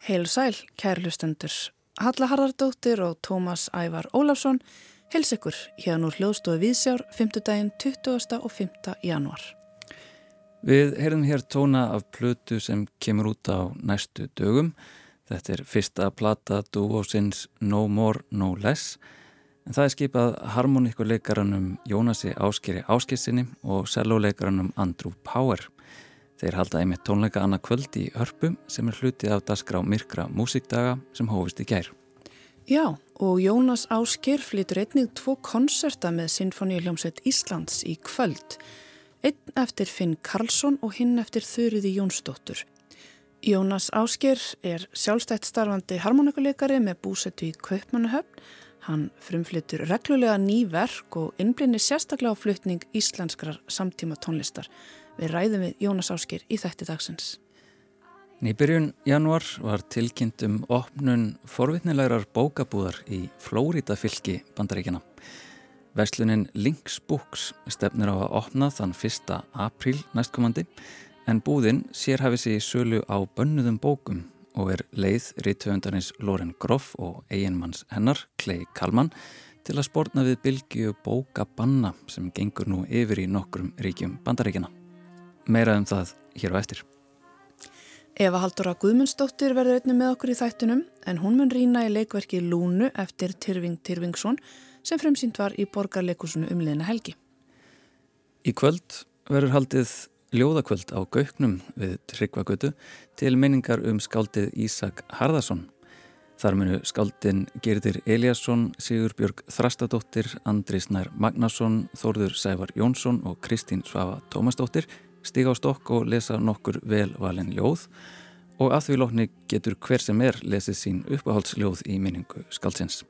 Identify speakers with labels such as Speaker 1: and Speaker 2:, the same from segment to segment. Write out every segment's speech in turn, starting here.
Speaker 1: Heil sæl, kærlustendur. Halla Harðardóttir og Tómas Ævar Ólafsson hels ykkur hérna úr hljóðstofu Vísjár 5. daginn 20. og 5. januar.
Speaker 2: Við heyrðum hér tóna af plötu sem kemur út á næstu dögum. Þetta er fyrsta plata dúósins No More No Less en það er skipað harmoníkuleikaranum Jónasi Áskeri Áskissinni og selvoleikaranum Andrew Power. Þeir halda einmitt tónleika annað kvöld í Hörpu sem er hlutið af dasgrá Myrkra músikdaga sem hófist í gær.
Speaker 1: Já, og Jónas Ásker flytur einnig tvo konserta með Sinfoníuljómsveit Íslands í kvöld. Einn eftir Finn Karlsson og hinn eftir Þurriði Jónsdóttur. Jónas Ásker er sjálfstætt starfandi harmonikuleikari með búsetu í Kaupmannahöfn. Hann frumflytur reglulega ný verk og innblinni sérstaklega á flutning íslenskrar samtíma tónlistar. Við ræðum við Jónas Áskir í þætti dagsins.
Speaker 2: Nýbyrjun januar var tilkynnt um opnun forvitnilegar bókabúðar í Flórida fylki bandaríkjana. Veslunin Links Books stefnir á að opna þann 1. apríl næstkomandi en búðin sérhafið sér í sölu á bönnuðum bókum og er leið rítvöndarins Loren Groff og eiginmanns hennar, Clay Kalman, til að spórna við bylgju bókabanna sem gengur nú yfir í nokkrum ríkjum bandaríkjana. Meira um það hér á eftir.
Speaker 1: Eva Haldóra Guðmundsdóttir verður einnig með okkur í þættunum en hún mun rýna í leikverki Lúnu eftir Tyrfing Tyrfingsson sem fremsýnt var í borgarleikusunu umliðina helgi.
Speaker 2: Í kvöld verður haldið ljóðakvöld á Gauknum við Tryggvagötu til minningar um skáldið Ísak Harðarsson. Þar munu skáldin Gerdir Eliasson, Sigurbjörg Þrastadóttir, Andris Nær Magnason, Þórður Sævar Jónsson og Kristín Svafa Tómasdóttir stiga á stokk og lesa nokkur velvalin ljóð og að því lóknir getur hver sem er lesið sín uppáhaldsljóð í minningu skaldsins.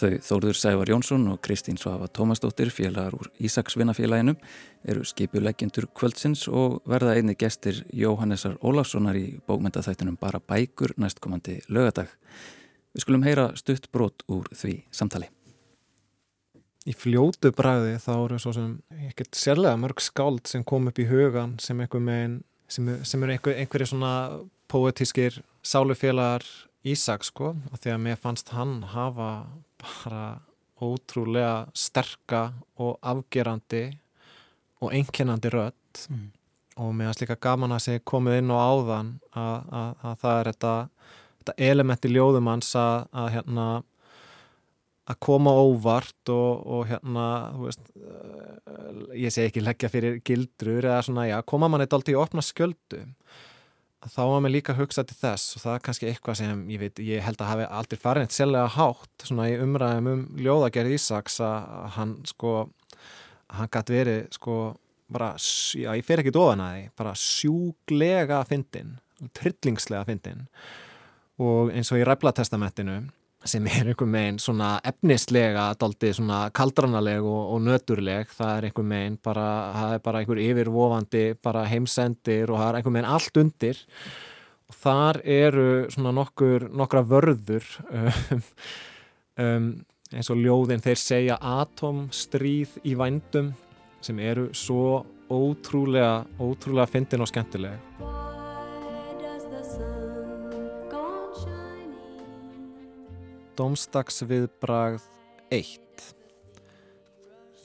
Speaker 2: Þau Þórður Sævar Jónsson og Kristín Svafa Tómasdóttir, félagar úr Ísaksvinnafélaginu, eru skipulegjendur kvöldsins og verða einni gestir Jóhannesar Ólafssonar í bókmyndaþættunum Bara bækur næstkomandi lögadag. Við skulum heyra stutt brot úr því samtali.
Speaker 3: Í fljótu bræði þá eru svo sem ekkert sérlega mörg skáld sem kom upp í hugan sem, megin, sem, sem eru einhver, einhverju svona poetískir sálufélagar Ísak sko og því að mér fannst hann hafa bara ótrúlega sterka og afgerandi og einkennandi rött mm. og mér finnst líka gaman að segja komið inn og áðan að, að, að það er þetta, þetta elementi ljóðumanns að, að hérna að koma óvart og, og hérna, þú veist, uh, ég segi ekki leggja fyrir gildrur eða svona, já, koma mann eitthvað alltaf í opna sköldu þá var mér líka að hugsa til þess og það er kannski eitthvað sem ég, veit, ég held að hafi aldrei farin eitt sellega hátt svona í umræðum um ljóðagerð Ísaks að hann sko hann gæti verið sko bara, já ég fer ekki ofan að því bara sjúglega fyndin trillingslega fyndin og eins og í ræflatestamentinu sem er einhver meginn svona efnislega daldi svona kaldranaleg og, og nöturleg, það er einhver meginn bara, það er bara einhver yfirvofandi bara heimsendir og það er einhver meginn allt undir. Og þar eru svona nokkur nokkra vörður um, um, eins og ljóðin þeir segja atomstríð í vændum sem eru svo ótrúlega ótrúlega fyndin og skemmtileg Dómstagsviðbragð 1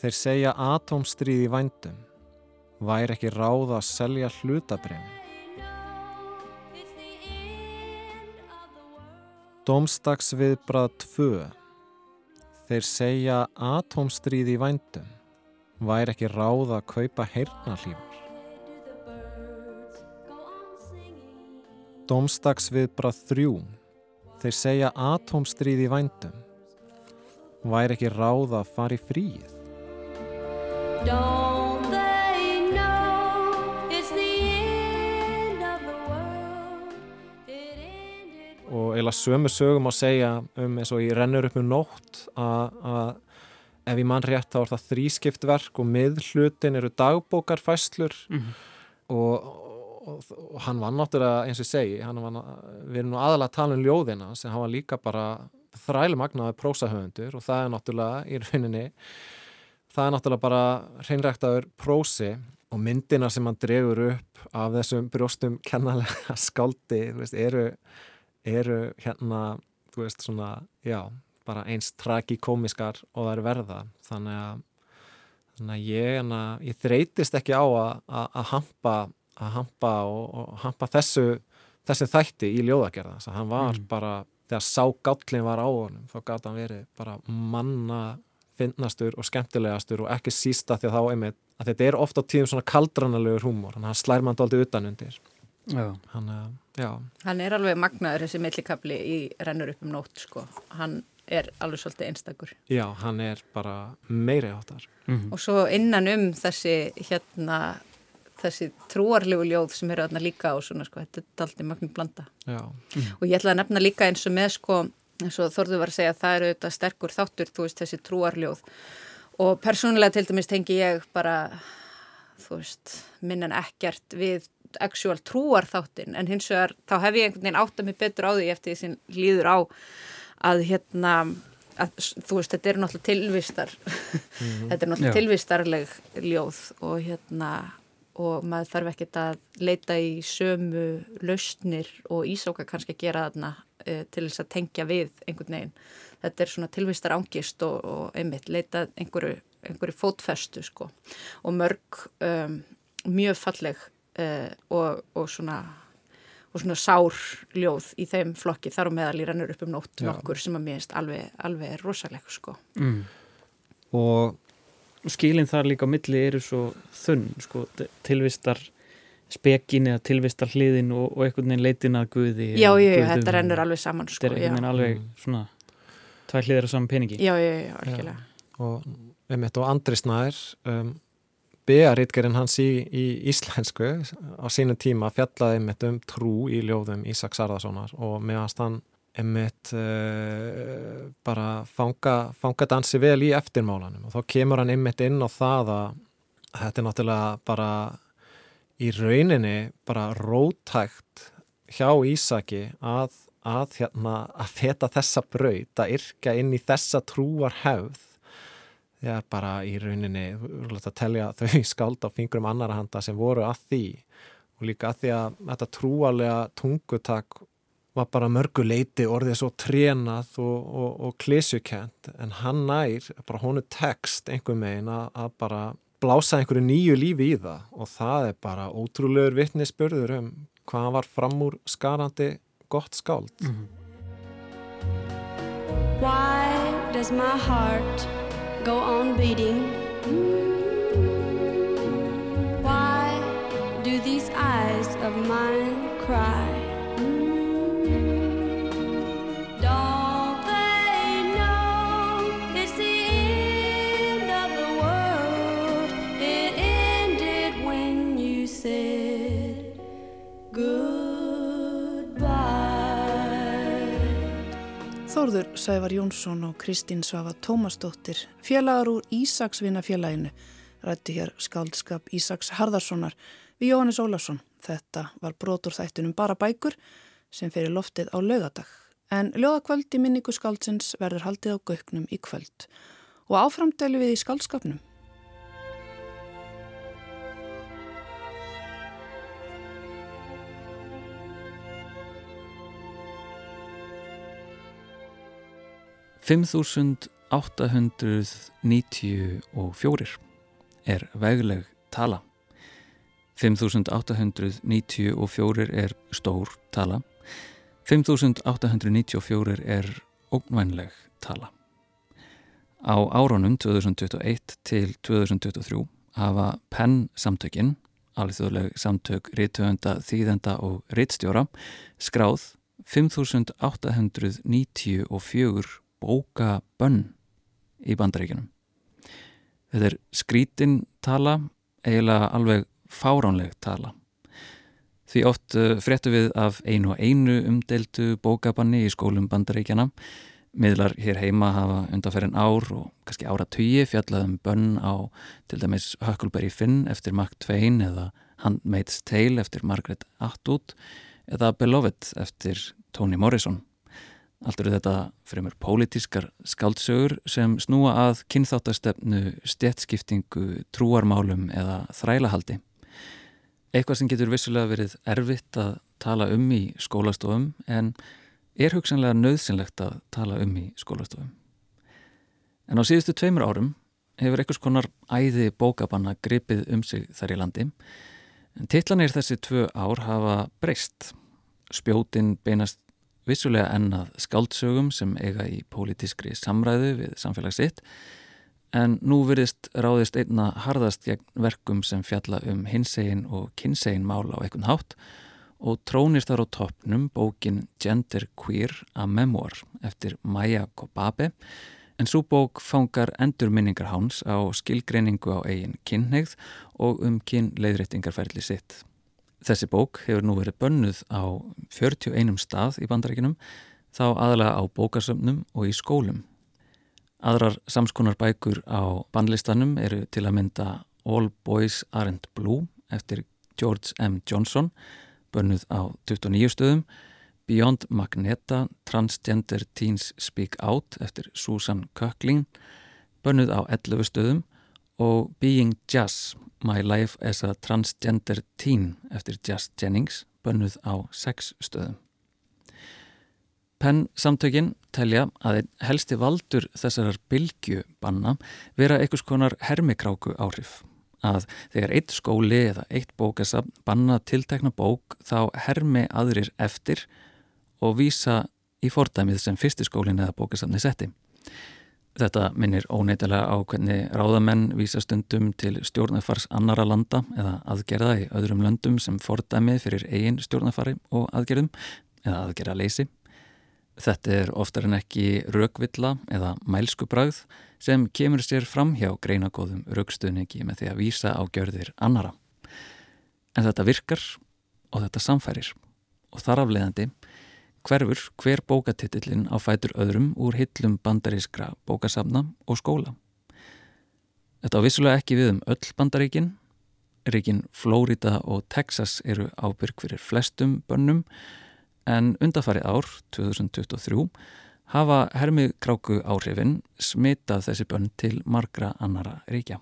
Speaker 3: Þeir segja atomstríð í vændum. Væri ekki ráð að selja hlutabrefin. Dómstagsviðbrað 2 Þeir segja atomstríð í vændum. Væri ekki ráð að kaupa heyrnalífar. Dómstagsviðbrað 3 Þeir segja atomstríð í vændum. Væri ekki ráð að fara í fríið? Og eila sömu sögum að segja um eins og ég rennur upp um nótt að ef ég mann rétt þá er það þrískipt og miðlutin eru dagbókarfæslur mm -hmm. og og, og hann var náttúrulega eins og segi var, við erum nú aðalega að tala um ljóðina sem hann var líka bara þrælumagnaði prósahöfundur og það er náttúrulega í rauninni það er náttúrulega bara hreinræktaður prósi og myndina sem hann dregur upp af þessum brjóstum kennalega skáldi veist, eru, eru hérna, veist, svona, já, bara eins tragikomiskar og það eru verða. Þannig að, þannig að ég, hana, ég þreytist ekki á að hampa, að hampa og, og hampa þessu, þessi þætti í ljóðagerða. Þannig að hann var mm. bara, þegar sá gállin var á honum, þá gátt hann verið bara manna finnastur og skemmtilegastur og ekki sísta því að þá einmitt að þetta er ofta á tíðum svona kaldranalegur húmor, hann slær mann aldrei utan undir
Speaker 4: hann, uh, hann er alveg magnaður þessi millikabli í rennur upp um nótt sko. hann er alveg svolítið einstakur
Speaker 3: já, hann er bara meiri áttar
Speaker 4: mm -hmm. og svo innan um þessi hérna þessi trúarlegu ljóð sem eru aðna líka og svona sko, þetta er alltaf magnin blanda.
Speaker 3: Mm
Speaker 4: og ég ætla að nefna líka eins og með sko, eins og Þorður var að segja að það eru þetta sterkur þáttur, þú veist, þessi trúarljóð. Og persónulega til dæmis tengi ég bara, þú veist minn en ekkert við actual trúar þáttin en hins vegar þá hef ég einhvern veginn átt að mig betur á því eftir því sem líður á að hérna að, þú veist þetta er náttúrulega tilvistar. Mm -hmm. þetta er náttúrulega Já. tilvistarleg ljóð og hérna og maður þarf ekkert að leita í sömu lausnir og ísáka kannski að gera þarna e, til þess að tengja við einhvern veginn þetta er svona tilvistar ángist og, og einmitt leita einhverju, einhverju fótfestu sko og mörg um, mjög falleg uh, og, og svona og svona sárljóð í þeim flokki þar og meðal í rannur upp um nótt nokkur sem að mér finnst alveg, alveg rosalega sko.
Speaker 2: Mm. Og skilin þar líka á milli eru svo þunn sko, tilvistar spekin eða tilvistar hliðin og, og einhvern veginn leitin að guði
Speaker 4: Já, já, já, þetta rennur alveg saman
Speaker 2: sko, Þetta er einhvern veginn alveg mm. svona tvær hliðir á saman peningi.
Speaker 4: Já, já, já, algjörlega.
Speaker 3: Og, og Andri Snær um, Bearitgerinn hans í, í íslensku á sínu tíma fjallaði einmitt um trú í ljóðum Ísak Sarðarssonar og meðanst hann einmitt uh, bara fanga, fanga dansi vel í eftirmálanum og þá kemur hann einmitt inn á það að þetta er náttúrulega bara í rauninni bara rótægt hjá Ísaki að, að, hérna, að feta þessa braut, að yrka inn í þessa trúar hefð er bara í rauninni að telja þau skáld á fingrum annara handa sem voru að því og líka að því að þetta trúalega tungutak var bara mörguleiti orðið svo trénað og, og, og klísjukent en hann nær, bara honu text einhver megin að, að bara blása einhverju nýju lífi í það og það er bara ótrúlegur vittnisspörður um hvað var fram úr skarandi gott skáld mm -hmm. Why does my heart go on beating. Why do these eyes of mine cry? Þórður Sævar Jónsson og Kristín Svafa Tómasdóttir, félagar úr Ísaksvinnafélaginu, rætti hér skáldskap Ísaks Harðarssonar við Jóhannes Ólafsson. Þetta var brotur þættunum bara bækur sem fyrir loftið á lögadag. En lögakvöld í minningu skáldsins verður haldið á göknum í kvöld og áframdælu við í skáldskapnum.
Speaker 2: 5894 er vegleg tala. 5894 er stór tala. 5894 er ógnvænleg tala. Á árunum 2021 til 2023 hafa penn samtökinn, alþjóðleg samtök rítöfenda, þýðenda og rítstjóra, skráð 5894 bóka bönn í bandaríkinum. Þetta er skrítin tala, eiginlega alveg fáránleg tala. Því oft uh, fréttu við af einu og einu umdeltu bókabanni í skólum bandaríkjana. Miðlar hér heima hafa undanferðin ár og kannski ára tugi fjallaðum bönn á til dæmis Huckleberry Finn eftir Mark Twain eða Handmaid's Tale eftir Margaret Atwood eða Beloved eftir Toni Morrison. Allt eru þetta fremur pólitískar skaldsögur sem snúa að kynþáttastefnu, stjettskiptingu, trúarmálum eða þrælahaldi. Eitthvað sem getur vissulega verið erfitt að tala um í skólastofum en er hugsanlega nöðsynlegt að tala um í skólastofum. En á síðustu tveimur árum hefur einhvers konar æði bókabanna gripið um sig þar í landi. En titlanir þessi tvö ár hafa breyst. Spjótin beinast vissulega ennað skáldsögum sem eiga í pólitískri samræðu við samfélagsitt en nú virðist ráðist einna harðast gegn verkum sem fjalla um hinsegin og kynsegin mál á ekkun hátt og trónir þar á toppnum bókin Gender Queer a Memoir eftir Maja Kobabe en svo bók fangar endurminningar háns á skilgreiningu á eigin kynneigð og um kynleiðréttingarferðli sitt. Þessi bók hefur nú verið bönnuð á 41 stað í bandarækinum þá aðalega á bókasöfnum og í skólum Aðrar samskonar bækur á bannlistanum eru til að mynda All Boys Aren't Blue eftir George M. Johnson, bönnuð á 29 stöðum, Beyond Magneta, Transgender Teens Speak Out eftir Susan Köckling, bönnuð á 11 stöðum og Being Jazz, My Life as a Transgender Teen eftir Jazz Jennings, bönnuð á 6 stöðum. Penn samtökin telja að einn helsti valdur þessarar bylgjubanna vera einhvers konar hermikráku áhrif. Að þegar eitt skóli eða eitt bókasab banna tiltekna bók þá hermi aðrir eftir og vísa í fordæmið sem fyrstiskólin eða bókasabni setti. Þetta minnir óneitilega á hvernig ráðamenn vísa stundum til stjórnafars annara landa eða aðgerða í öðrum löndum sem fordæmið fyrir eigin stjórnafari og aðgerðum eða aðgerða leysi. Þetta er oftar en ekki rökvilla eða mælskubræð sem kemur sér fram hjá greinagóðum rökstuðningi með því að vísa á gjörðir annara. En þetta virkar og þetta samfærir og þar afleðandi hverfur hver bókatitillin á fætur öðrum úr hillum bandarískra bókasafna og skóla. Þetta á vissulega ekki við um öll bandaríkin. Ríkin Flórida og Texas eru ábyrg fyrir flestum bönnum en undarfari ár, 2023, hafa hermið kráku áhrifin smitað þessi bönn til margra annara ríkja.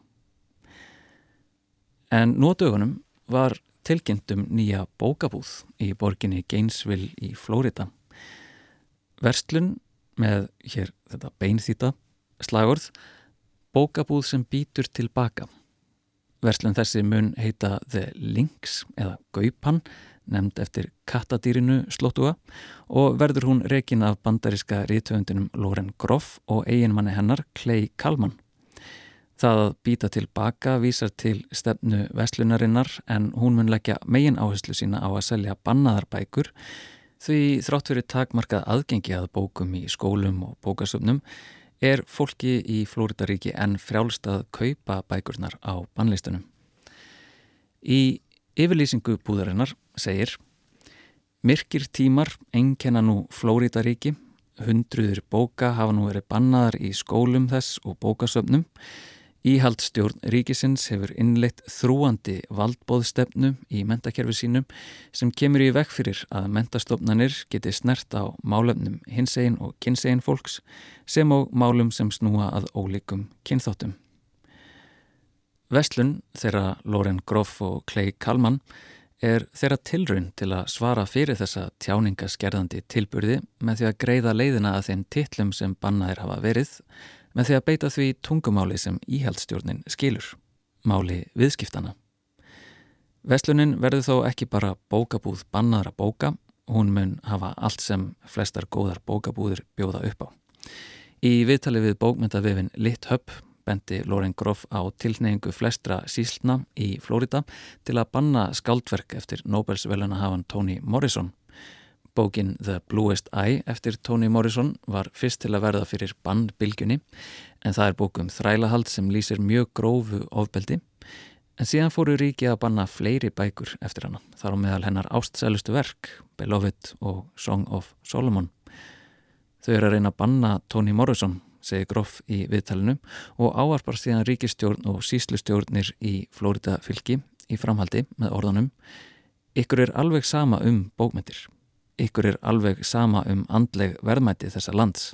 Speaker 2: En dögunum var tilkynntum nýja bókabúð í borginni Gainesville í Flórida. Verslun með hér þetta beinþýta slagurð bókabúð sem býtur tilbaka. Verslun þessi mun heita The Links eða Gaupan nefnd eftir kattadýrinu Slótúa og verður hún rekin af bandariska rítöfundinum Loren Groff og eiginmanni hennar Clay Kalman. Það að býta tilbaka vísar til stefnu vestlunarinnar en hún mun leggja megin áherslu sína á að selja bannaðarbækur því þrátt fyrir takmarkað aðgengi að bókum í skólum og bókasöfnum er fólki í Flóridaríki en frjálst að kaupa bækurnar á bannlistunum. Í yfirlýsingu búðarinnar segir Myrkir tímar enkenna nú Flórítaríki, hundruður bóka hafa nú verið bannaðar í skólum þess og bókasöfnum. Íhaldstjórn ríkisins hefur innleitt þrúandi valdbóðstefnu í mentakerfi sínum sem kemur í vekk fyrir að mentastofnanir geti snert á málefnum hinsegin og kynsegin fólks sem og málum sem snúa að ólíkum kynþáttum. Vestlun þeirra Loren Groff og Clay Kalman er þeirra tilraun til að svara fyrir þessa tjáningaskerðandi tilburði með því að greiða leiðina að þeim titlum sem bannaðir hafa verið með því að beita því tungumáli sem íhaldstjórnin skilur, máli viðskiptana. Veslunin verður þó ekki bara bókabúð bannaðra bóka, hún mun hafa allt sem flestar góðar bókabúðir bjóða upp á. Í viðtali við bókmyndavefin Litt Höpp bendi Loren Groff á tilneyingu flestra síslna í Flórida til að banna skaldverk eftir Nobelsveluna hafan Toni Morrison. Bókin The Bluest Eye eftir Toni Morrison var fyrst til að verða fyrir bannbylgjunni en það er bókum þrælahald sem lýsir mjög grófu ofbeldi en síðan fóru ríki að banna fleiri bækur eftir hana þar á meðal hennar ástsælustu verk Beloved og Song of Solomon. Þau eru að reyna að banna Toni Morrison segi Groff í viðtalinu og áarpar síðan ríkistjórn og síslustjórnir í Flórida fylki í framhaldi með orðanum Ykkur er alveg sama um bókmyndir. Ykkur er alveg sama um andleg verðmæti þessa lands.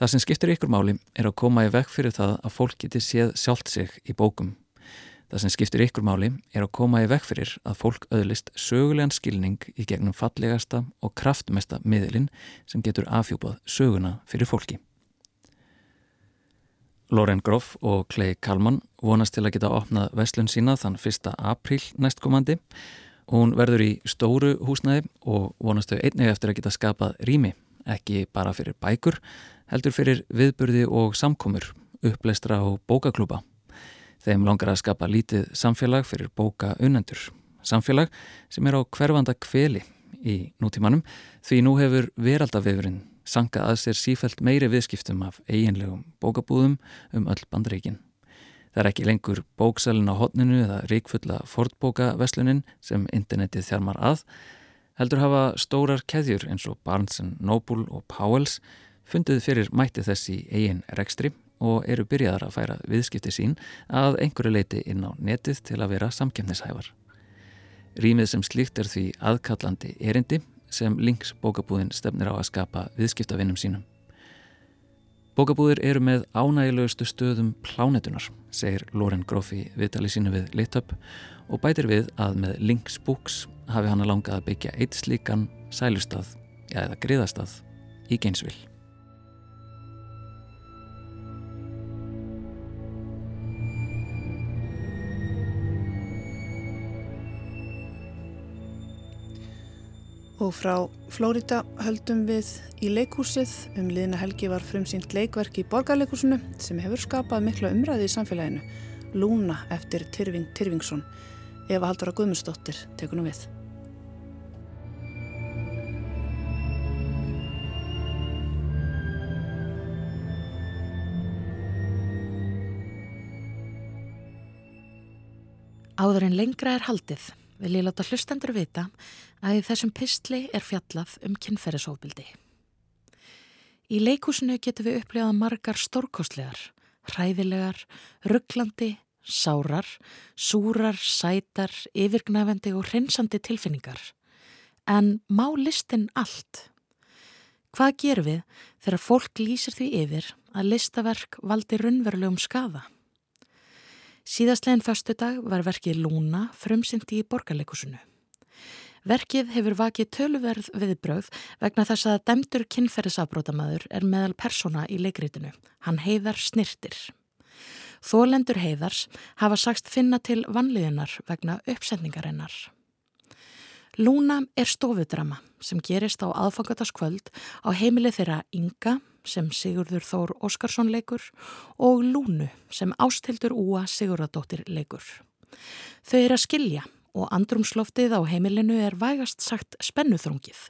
Speaker 2: Það sem skiptir ykkur máli er að koma í vekk fyrir það að fólk geti séð sjálft sig í bókum. Það sem skiptir ykkur máli er að koma í vekk fyrir að fólk öðlist sögulegan skilning í gegnum fallegasta og kraftmesta miðlinn sem getur afhjúpað söguna fyrir fólki. Loren Groff og Clay Kalman vonast til að geta opnað veslun sína þann 1. apríl næstkomandi. Hún verður í stóru húsnæði og vonast þau einnig eftir að geta skapað rými, ekki bara fyrir bækur, heldur fyrir viðburði og samkomur, uppleistra og bókaklúpa. Þeim langar að skapa lítið samfélag fyrir bóka unendur. Samfélag sem er á hverfanda kveli í nútímanum því nú hefur veraldavefurinn sankað að sér sífælt meiri viðskiptum af eiginlegum bókabúðum um öll bandreikin. Það er ekki lengur bóksalinn á hotninu eða ríkfulla fortbókaveslunin sem internetið þjarmar að, heldur hafa stórar keðjur eins og Barnes Noble og Powells fundið fyrir mæti þessi eigin rekstri og eru byrjaðar að færa viðskipti sín að einhverju leiti inn á netið til að vera samkemnishæfar. Rýmið sem slíkt er því aðkallandi erindi sem Links bókabúðin stefnir á að skapa viðskiptavinnum sínum. Bókabúðir eru með ánægilegustu stöðum plánetunar, segir Loren Grófi viðtali sínu við Litöp og bætir við að með Links Books hafi hann að langa að byggja eitt slíkan sælustad, eða griðastad, í Geinsvill.
Speaker 1: Og frá Flórida höldum við í leikúsið. Um liðna helgi var frumsýnt leikverk í borgarleikúsinu sem hefur skapað mikla umræði í samfélaginu. Lúna eftir Tyrfing Tyrfingsson. Eva Haldóra Guðmundsdóttir tekur nú við.
Speaker 5: Áður en lengra er haldið vil ég láta hlustendur vita að í þessum pistli er fjallað um kynferðisofbildi. Í leikúsinu getum við upplifað margar stórkostlegar, hræðilegar, rugglandi, sárar, súrar, sætar, yfirgnæfendi og hreinsandi tilfinningar. En má listin allt? Hvað gerum við þegar fólk lýsir því yfir að listaverk valdi raunverulegum skafa? Síðastlegin förstu dag var verkið Lúna frumsyndi í borgarleikusinu. Verkið hefur vakið töluverð viðbröð vegna þess að demdur kynferðisafbrótamaður er meðal persóna í leikritinu. Hann heiðar snirtir. Þólendur heiðars hafa sagst finna til vanliðunar vegna uppsendingarinnar. Lúna er stofudrama sem gerist á aðfangataskvöld á heimili þeirra Inga sem Sigurður Þór Óskarsson leikur og Lúnu sem Ástildur Úa Sigurðardóttir leikur. Þau er að skilja og andrumsloftið á heimilinu er vægast sagt spennuþrungið.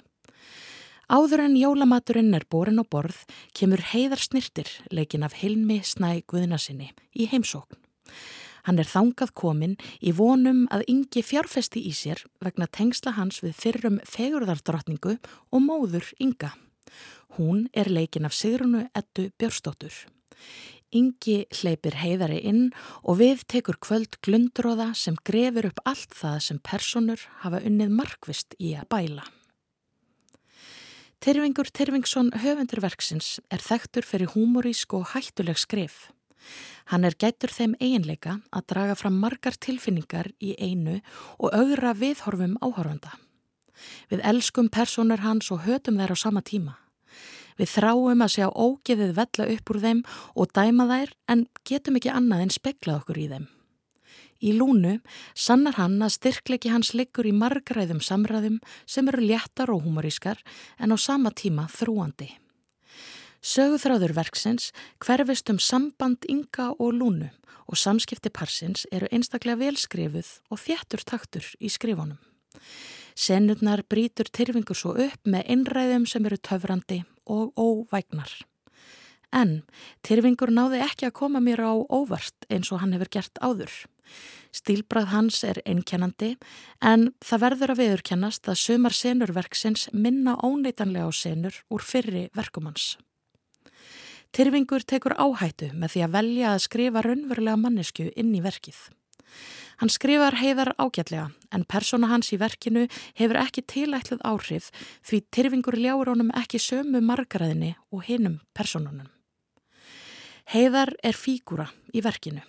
Speaker 5: Áður en jólamaturinn er borin á borð kemur heiðar snirtir leikin af Hilmi Snæ Guðnasinni í heimsókn. Hann er þangað komin í vonum að yngi fjárfesti í sér vegna tengsla hans við fyrrum fegurðardrottningu og móður ynga. Hún er leikin af Sigrunu Ettu Björnsdóttur. Ingi hleypir heiðari inn og við tekur kvöld glundróða sem grefur upp allt það sem personur hafa unnið markvist í að bæla. Tyrfingur Tyrfingsson höfundurverksins er þekktur fyrir húmorísk og hættuleg skrif. Hann er gættur þeim eiginleika að draga fram margar tilfinningar í einu og augra viðhorfum áhorfanda. Við elskum personur hans og hötum þær á sama tíma. Við þráum að sjá ógeðið vella upp úr þeim og dæma þær en getum ekki annað en speklað okkur í þeim. Í lúnu sannar hann að styrklegi hans liggur í margræðum samræðum sem eru léttar og humorískar en á sama tíma þrúandi. Söguþráður verksins hverfist um samband ynga og lúnu og samskipti parsins eru einstaklega velskrifuð og þjættur taktur í skrifunum. Senurnar brítur tyrfingur svo upp með innræðum sem eru töfrandi og óvægnar. En Tyrfingur náði ekki að koma mér á óvart eins og hann hefur gert áður. Stílbrað hans er einkennandi en það verður að viðurkennast að sumar senurverksins minna óneitanlega á senur úr fyrri verkumans. Tyrfingur tekur áhættu með því að velja að skrifa raunverulega mannesku inn í verkið. Hann skrifar heiðar ágætlega en persóna hans í verkinu hefur ekki tilætluð áhrif því tyrfingur ljáur honum ekki sömu margaræðinni og hinnum persónunum. Heiðar er fígúra í verkinu.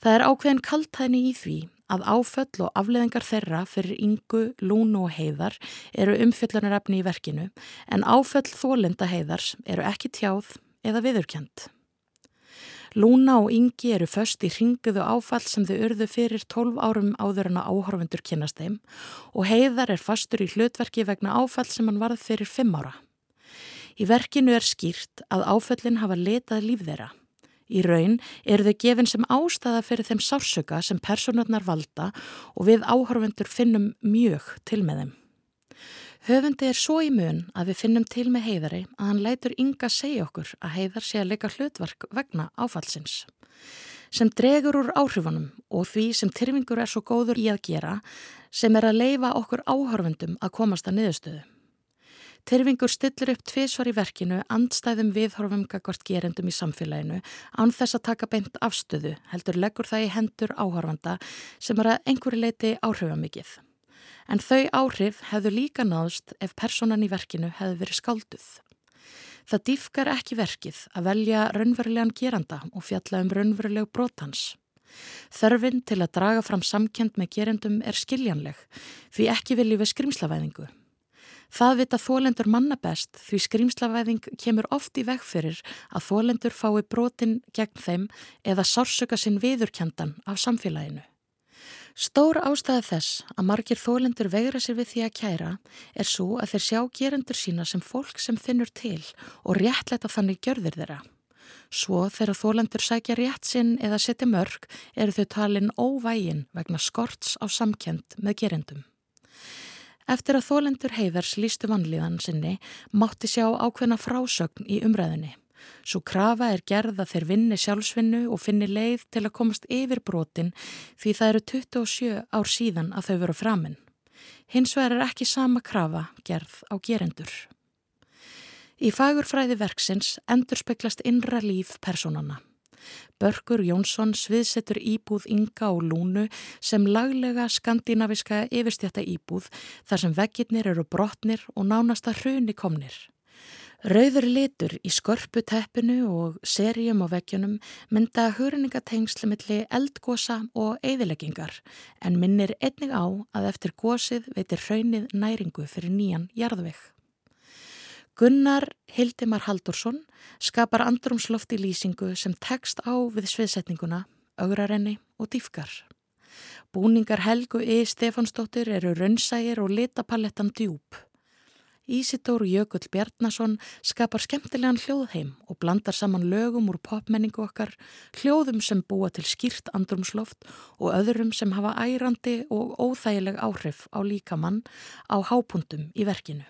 Speaker 5: Það er ákveðin kaltæðni í því að áföll og afleðingar þeirra fyrir yngu, lúnu og heiðar eru umfyllunarefni í verkinu en áföll þólinda heiðars eru ekki tjáð eða viðurkjönd. Lúna og yngi eru först í ringuðu áfall sem þau urðu fyrir 12 árum áður en að áhorfundur kynast þeim og heiðar er fastur í hlutverki vegna áfall sem hann varð fyrir 5 ára. Í verkinu er skýrt að áföllin hafa letað líf þeirra. Í raun eru þau gefin sem ástæða fyrir þeim sársöka sem personarnar valda og við áhörfundur finnum mjög til með þeim. Höfundi er svo í mun að við finnum til með heiðari að hann lætur ynga segja okkur að heiðar sé að leika hlutverk vegna áfallsins. Sem dregur úr áhrifunum og því sem tyrfingur er svo góður í að gera sem er að leifa okkur áhörfundum að komast að niðurstöðu. Tyrfingur stillir upp tvísvar í verkinu andstæðum viðhorfum gagvart gerendum í samfélaginu án þess að taka beint afstöðu heldur leggur það í hendur áhorfanda sem er að einhverju leiti áhrifamikið. En þau áhrif hefðu líka náðst ef personan í verkinu hefðu verið skálduð. Það dýfkar ekki verkið að velja raunverulegan geranda og fjalla um raunverulegu brotans. Þörfinn til að draga fram samkend með gerendum er skiljanleg því ekki viljið við skrimslavæðingu. Það vita þólendur manna best því skrýmslavæðing kemur oft í veg fyrir að þólendur fái brotin gegn þeim eða sársöka sinn viðurkjandan af samfélaginu. Stór ástæða þess að margir þólendur vegra sér við því að kæra er svo að þeir sjá gerendur sína sem fólk sem finnur til og réttleita þannig gjörðir þeirra. Svo þegar þólendur sækja rétt sinn eða setja mörg eru þau talin óvægin vegna skorts á samkend með gerendum. Eftir að þólendur heiðars lístu vanlíðan sinni mátti sjá ákveðna frásögn í umræðinni. Svo krafa er gerð að þeir vinni sjálfsvinnu og finni leið til að komast yfir brotin því það eru 27 ár síðan að þau veru framinn. Hins vegar er ekki sama krafa gerð á gerendur. Í fagurfræði verksins endur speklast innra líf personana. Börgur Jónsson sviðsetur íbúð Inga og Lúnu sem laglega skandinaviska yfirstjætta íbúð þar sem veggirnir eru brotnir og nánasta hruni komnir. Rauður litur í skörpu teppinu og serjum á veggjunum mynda hurningatengsli milli eldgosa og eðileggingar en minnir einnig á að eftir gosið veitir hraunið næringu fyrir nýjan jarðvegg. Gunnar Hildimar Haldursson skapar andrumsloft í lýsingu sem tekst á við sviðsetninguna, aurarenni og dýfkar. Búningar Helgu E. Stefansdóttir eru raunsægir og litapalettan djúb. Ísidóru Jökull Bjarnason skapar skemmtilegan hljóðheim og blandar saman lögum úr popmenningu okkar, hljóðum sem búa til skýrt andrumsloft og öðrum sem hafa ærandi og óþægileg áhrif á líkamann á hápuntum í verkinu.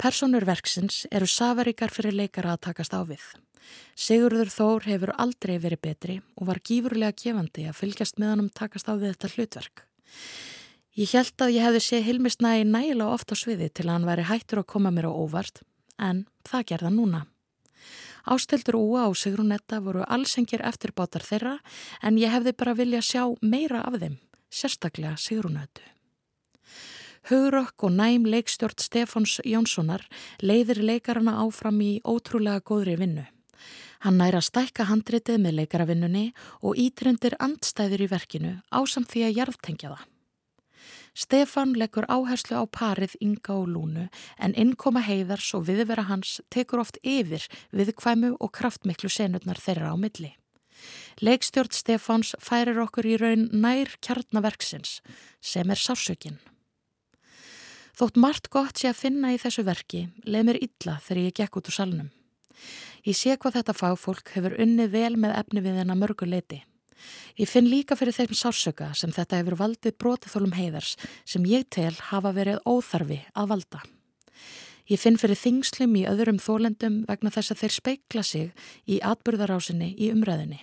Speaker 5: Personur verksins eru safaríkar fyrir leikara að takast á við. Sigurður Þór hefur aldrei verið betri og var gífurlega gefandi að fylgjast með hann um takast á við þetta hlutverk. Ég held að ég hefði séð Hilmis nægi nægilega oft á sviði til að hann væri hættur að koma mér á óvart, en það gerða núna. Ástildur Úa og Sigrunetta voru allsengir eftirbátar þeirra en ég hefði bara vilja sjá meira af þeim, sérstaklega Sigrunettu. Haugrokk og næm leikstjórn Stefáns Jónssonar leiðir leikarana áfram í ótrúlega góðri vinnu. Hann næra stækka handritið með leikaravinnunni og ítrendir andstæður í verkinu ásamt því að jarðtengja það. Stefan leggur áherslu á parið Inga og Lúnu en innkoma heiðars og viðvera hans tekur oft yfir viðkvæmu og kraftmiklu senurnar þeirra á milli. Leikstjórn Stefáns færir okkur í raun nær kjarnaverksins sem er sásökinn. Þótt margt gott sé að finna í þessu verki leið mér illa þegar ég gekk út úr salnum. Ég sé hvað þetta fagfólk hefur unnið vel með efni við hennar mörgu leiti. Ég finn líka fyrir þeim sársöka sem þetta hefur valdið brotaþólum heiðars sem ég tel hafa verið óþarfi að valda. Ég finn fyrir þingslum í öðrum þólendum vegna þess að þeir speikla sig í atbyrðarásinni í umræðinni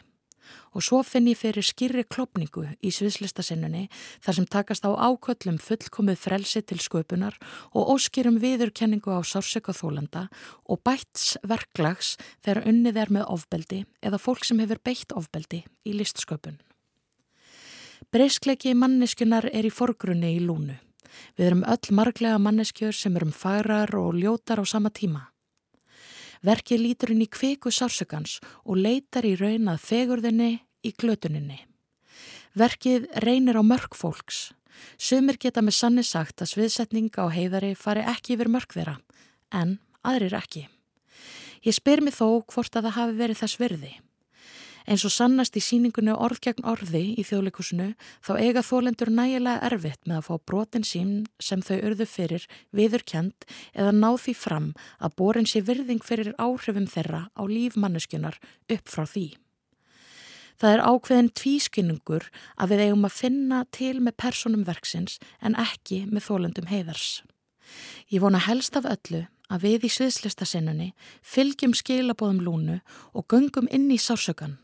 Speaker 5: og svo finn ég fyrir skýrri klopningu í sviðslistasinnunni þar sem takast á áköllum fullkomið frelsi til sköpunar og óskýrum viðurkenningu á sársökaþólanda og bæts verklags þegar unnið er með ofbeldi eða fólk sem hefur beitt ofbeldi í listsköpun. Breiskleiki manneskunar er í forgrunni í lúnu. Við erum öll marglega manneskjör sem erum fagrar og ljótar á sama tíma. Verkið lítur inn í kviku sársökans og leitar í raun að fegurðinni, í glötuninni. Verkið reynir á mörg fólks. Sumir geta með sanni sagt að sviðsetninga á heiðari fari ekki yfir mörg þeirra, en aðrir ekki. Ég spyr mig þó hvort að það hafi verið þess virði. Eins og sannast í síningunni orð gegn orði í þjóðleikusinu þá eiga þólendur nægilega erfitt með að fá brotin sín sem þau urðu fyrir viðurkjent eða ná því fram að borin sé virðing fyrir áhrifum þeirra á lífmanneskunar upp frá því. Það er ákveðin tvískynnungur að við eigum að finna til með personum verksins en ekki með þólendum heiðars. Ég vona helst af öllu að við í sviðslistasinnunni fylgjum skilabóðum lúnu og göngum inn í sársökan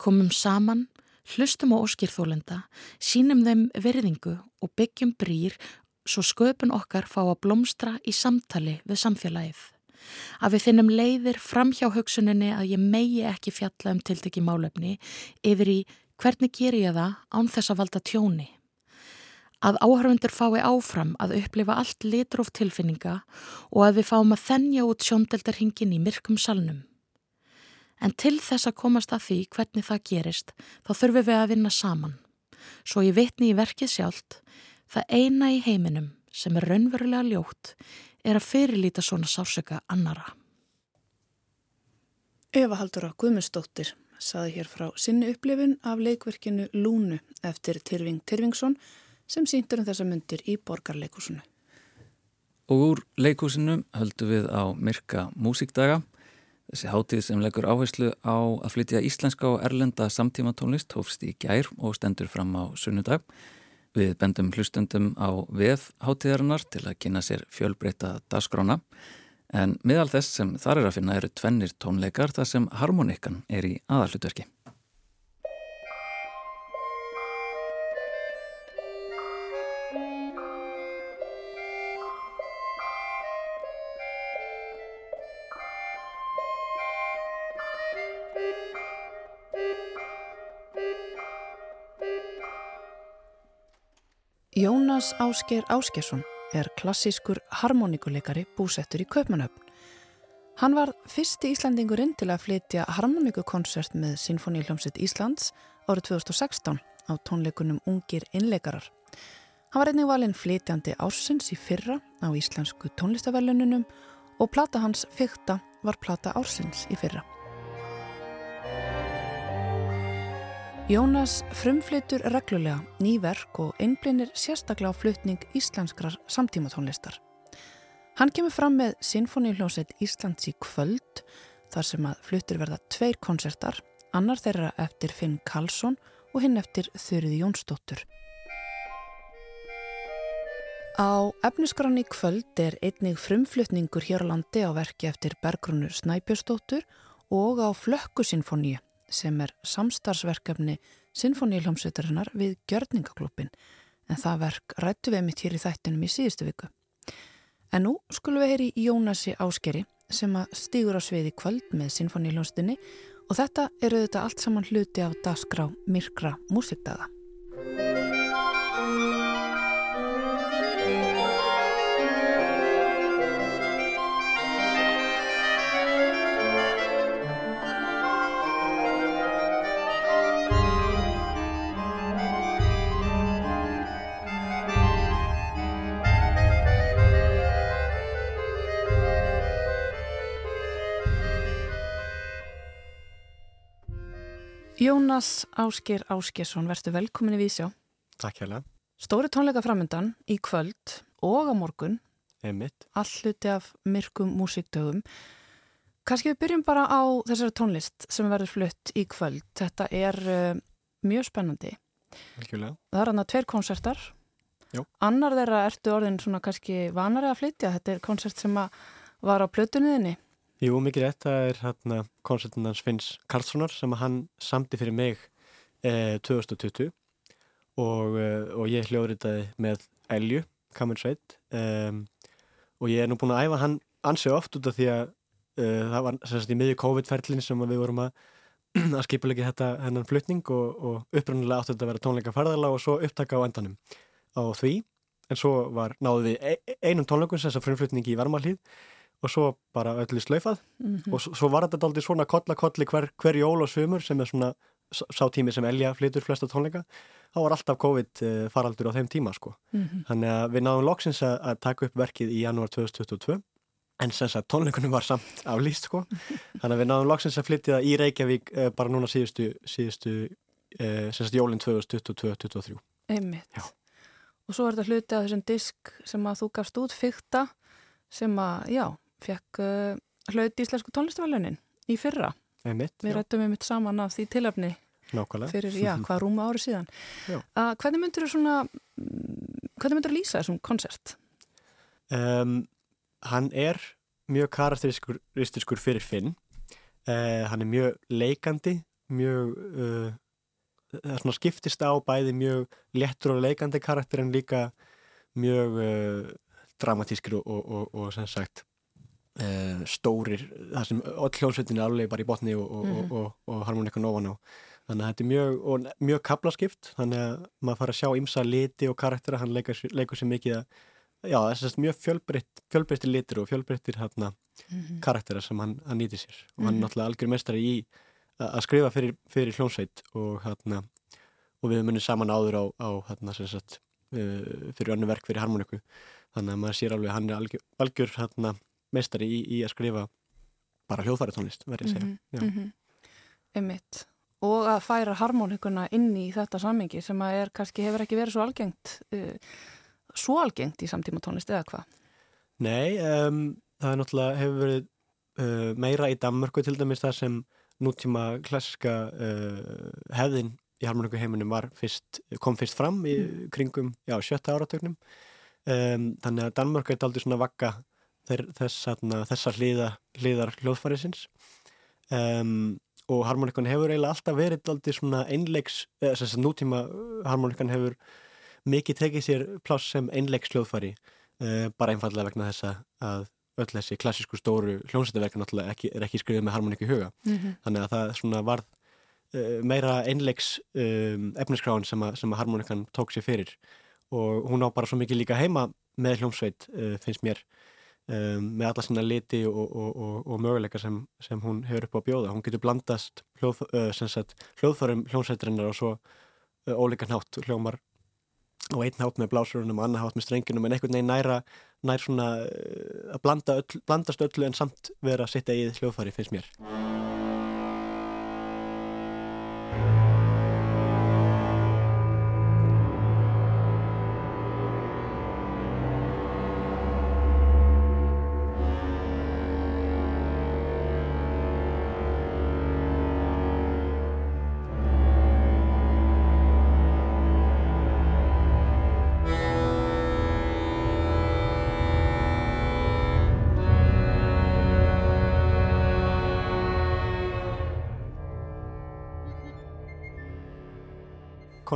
Speaker 5: komum saman, hlustum á óskýrþólenda, sínum þeim verðingu og byggjum brýr svo sköpun okkar fá að blómstra í samtali við samfélagið. Að við finnum leiðir fram hjá hugsuninni að ég megi ekki fjalla um tiltekki málefni yfir í hvernig ger ég það án þess að valda tjóni. Að áhörfundur fái áfram að upplifa allt litróf tilfinninga og að við fáum að þennja út sjóndeldarhingin í myrkum salnum. En til þess að komast að því hvernig það gerist, þá þurfum við að vinna saman. Svo ég vitni í verkið sjálft, það eina í heiminum sem er raunverulega ljótt er að fyrirlíta svona sársöka annara.
Speaker 1: Eva Haldur á Guðmundsdóttir saði hér frá sinni upplifun af leikverkinu Lúnu eftir Tyrfing Tyrfingsson sem síndur um þessa myndir í borgarleikusinu.
Speaker 2: Og úr leikúsinu höldum við á Myrka músikdaga Þessi hátíð sem leggur áherslu á að flytja íslenska og erlenda samtíma tónlist hófst í gær og stendur fram á sunnudag. Við bendum hlustundum á veð hátíðarinnar til að kynna sér fjölbreyta dasgrána en miðal þess sem þar er að finna eru tvennir tónleikar þar sem harmonikkan er í aðallutverki.
Speaker 1: Jónas Ásker Áskersson er klassískur harmonikuleikari búsettur í Kaupmannöfn. Hann var fyrsti Íslandingurinn til að flytja harmonikukonsert með Sinfoníuljómsitt Íslands árið 2016 á tónleikunum Ungir innleikarar. Hann var einnig valinn flytjandi ársins í fyrra á íslensku tónlistavellununum og plata hans fyrta var plata ársins í fyrra. Jónas frumflytur reglulega nýverk og einblinir sérstaklega á flutning íslenskrar samtímatónlistar. Hann kemur fram með Sinfoníuljóset Íslands í kvöld þar sem að flutur verða tveir konsertar, annar þeirra eftir Finn Karlsson og hinn eftir Þurriði Jónsdóttur. Á efniskrann í kvöld er einnig frumflutningur hér á landi á verki eftir Bergrunur Snæbjörnsdóttur og á Flökkusinfoníu sem er samstarfsverkefni Sinfoníuljómsveitarinnar við Gjörningaklubin en það verk rættu við mitt hér í þættinum í síðustu viku. En nú skulum við heyri Jónasi Áskeri sem að stýgur á sviði kvöld með Sinfoníuljómsdunni og þetta eru þetta allt saman hluti af dagskrá Myrkra músikdaga. Jónas Ásker Áskersson, verður velkomin í Vísjá.
Speaker 3: Takk hérlega.
Speaker 1: Stóri tónleika framöndan í kvöld og á morgun.
Speaker 3: Emmitt.
Speaker 1: Alluti af myrkum músikdögum. Kanski við byrjum bara á þessari tónlist sem verður flutt í kvöld. Þetta er uh, mjög spennandi.
Speaker 3: Velkjulega.
Speaker 1: Það er hann að tveir konsertar.
Speaker 3: Jó.
Speaker 1: Annar þeirra ertu orðin svona kannski vanari að flytja. Þetta er konsert sem var á plötunniðinni.
Speaker 3: Jú, mikið rétt, það er hérna konsertinans Finns Karlssonar sem hann samti fyrir mig eh, 2020 og, eh, og ég hljóðritaði með Elju, Kammersveit um, og ég er nú búin að æfa hann ansið oft út af því að uh, það var sérst í miðju COVID-ferlin sem við vorum að, að skipulegja þetta hennan flutning og, og uppröndulega átti þetta að vera tónleika farðala og svo upptaka á endanum á því. En svo var náðu við e einum tónleikum þess að frumflutningi í Varmalíð og svo bara öllu slaufað. Mm -hmm. og svo var þetta aldrei svona kollakolli hver, hver jól og sömur sem er svona
Speaker 6: sá tími sem Elja flytur flesta tónleika. Þá var alltaf COVID uh, faraldur á þeim tíma sko. Mm -hmm. þannig að við náðum loksins að, að taka upp verkið í janúar 2022 en sem sagt tónleikunum var samt aflýst sko. Þannig að við náðum loksins að flytja í Reykjavík uh, bara núna síðustu, síðustu uh, sem sagt jólinn 2022-2023
Speaker 1: Einmitt. Já. og svo er þetta hluti af þessum disk sem að þú gafst út fyrta sem að, já, fekk hlaut íslensku tónlistavælunin í fyrra.
Speaker 6: Einmitt,
Speaker 1: við rættum við mitt saman af því tilöfni
Speaker 6: Nákvæmlega.
Speaker 1: fyrir, já, hvað rúma ári síðan. Uh, hvernig myndur þú svona hvernig myndur þú lýsa þessum konsert?
Speaker 6: Um, hann er mjög karakteristiskur fyrir Finn. Uh, hann er mjög leikandi mjög uh, það er svona skiptist á bæði mjög lettur og leikandi karakter en líka mjög uh, dramatískir og, og, og, og sem sagt uh, stórir, það sem öll hljómsveitin er alveg bara í botni mm. og harmoníkan ofan á þannig að þetta er mjög, mjög kaplaskipt þannig að maður fara að sjá ymsa liti og karaktera, hann leikur, leikur sér mikið að já, þess að mjög fjölbreytt fjölbreyttir litir og fjölbreyttir hérna, mm -hmm. karaktera sem hann, hann nýtir sér og hann er mm -hmm. náttúrulega algjör mestari í að skrifa fyrir, fyrir hljómsveit og hérna og við munum saman áður á, á hérna, sagt, uh, fyrir önnu verk fyrir harmoniku þannig að maður sér alveg hann er algjör, algjör hérna, mestari í, í að skrifa bara hljóðfæri tónlist verður ég að segja mm -hmm.
Speaker 1: Emmitt og að færa harmonikuna inn í þetta sammingi sem að er kannski hefur ekki verið svo algengt uh, svo algengt í samtíma tónlist eða hvað?
Speaker 6: Nei, um, það er náttúrulega hefur verið uh, meira í Danmörku til dæmis það sem nútíma klassiska uh, hefðin í harmoniku heiminum fyrst, kom fyrst fram í mm. kringum já, sjötta áratögnum um, þannig að Danmörku er aldrei svona vakka þessar hliða, hliðar hljóðfærisins. Um, og harmonikon hefur eiginlega alltaf verið aldrei svona einleiks, eða þess að nútíma harmonikon hefur mikið tekið sér pláss sem einleiks hljóðfæri uh, bara einfallega vegna þess að öll þessi klassísku stóru hljómsættiverka náttúrulega ekki, er ekki skrifið með harmoníku í huga. Mm -hmm. þannig að það svona varð uh, meira einleiks um, efniskráin sem að, sem að harmoníkan tók sér fyrir. Og hún á bara svo mikið líka heima með hljómsveit uh, finnst mér um, með alla sína liti og, og, og, og möguleika sem, sem hún hefur upp á bjóða. Hún getur blandast hljóð, uh, hljóðfærum hljómsveitrinnar og svo uh, ólíkan hátt hljómar og einn hátt með blásurunum og annar hátt með strenginum en einhvern veginn næra nær svona uh, að blanda öll, blandast öllu en samt vera að sitta í hljóðfæri finnst mér.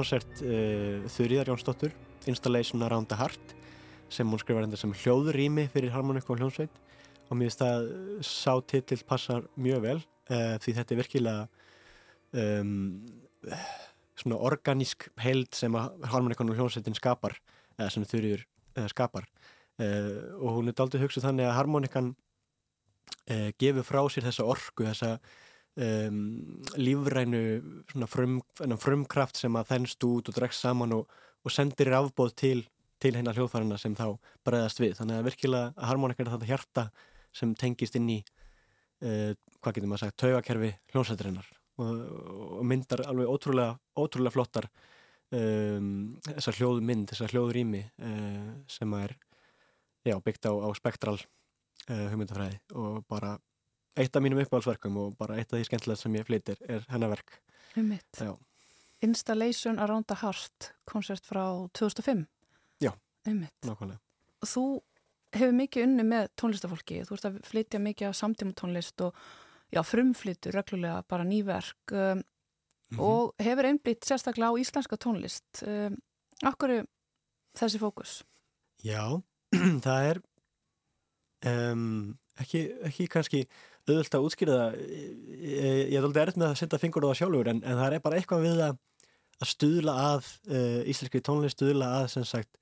Speaker 6: Konsert uh, Þurriðar Jónsdóttur Installation Around the Heart sem hún skrifar enda sem hljóðrými fyrir harmoníku og hljónsveit og mér finnst að sá titill passar mjög vel uh, því þetta er virkilega um, svona organísk held sem harmoníkun og hljónsveitin skapar eða sem Þurriður uh, skapar. Og hún er daldið hugsað þannig að harmoníkan gefur frá sér þessa orgu þessa um, lífrænu frum, frumkraft sem að þennst út og dregst saman og, og sendir afbóð til, til hennar hljóðfærarna sem þá bregðast við. Þannig að virkilega að harmonikar er þetta hjarta sem tengist inn í uh, hvað getur maður sagt, taugakerfi hljóðsættirinnar og, og myndar alveg ótrúlega, ótrúlega flottar um, þessar hljóðmynd, þessar hljóðrými uh, sem er já, byggt á, á spektral uh, hugmyndafræði og bara eitt af mínum uppáhaldsverkum og bara eitt af því skemmtilega sem ég flytir er hennar verk.
Speaker 1: Installation Around the Heart koncert frá 2005
Speaker 6: Já, nákvæmlega.
Speaker 1: Þú hefur mikið unni með tónlistafólki þú ert að flytja mikið af samtíma tónlist og já, frumflyttur reglulega bara nýverk um, mm -hmm. og hefur einblýtt sérstaklega á íslenska tónlist. Um, Akkur þessi fókus?
Speaker 6: Já, það er um, ekki, ekki kannski auðvöld að útskýra það ég, ég er alveg erð með að setja fingur á það sjálfur en, en það er bara eitthvað við að, að stuðla að uh, íslenski tónlist stuðla að sem sagt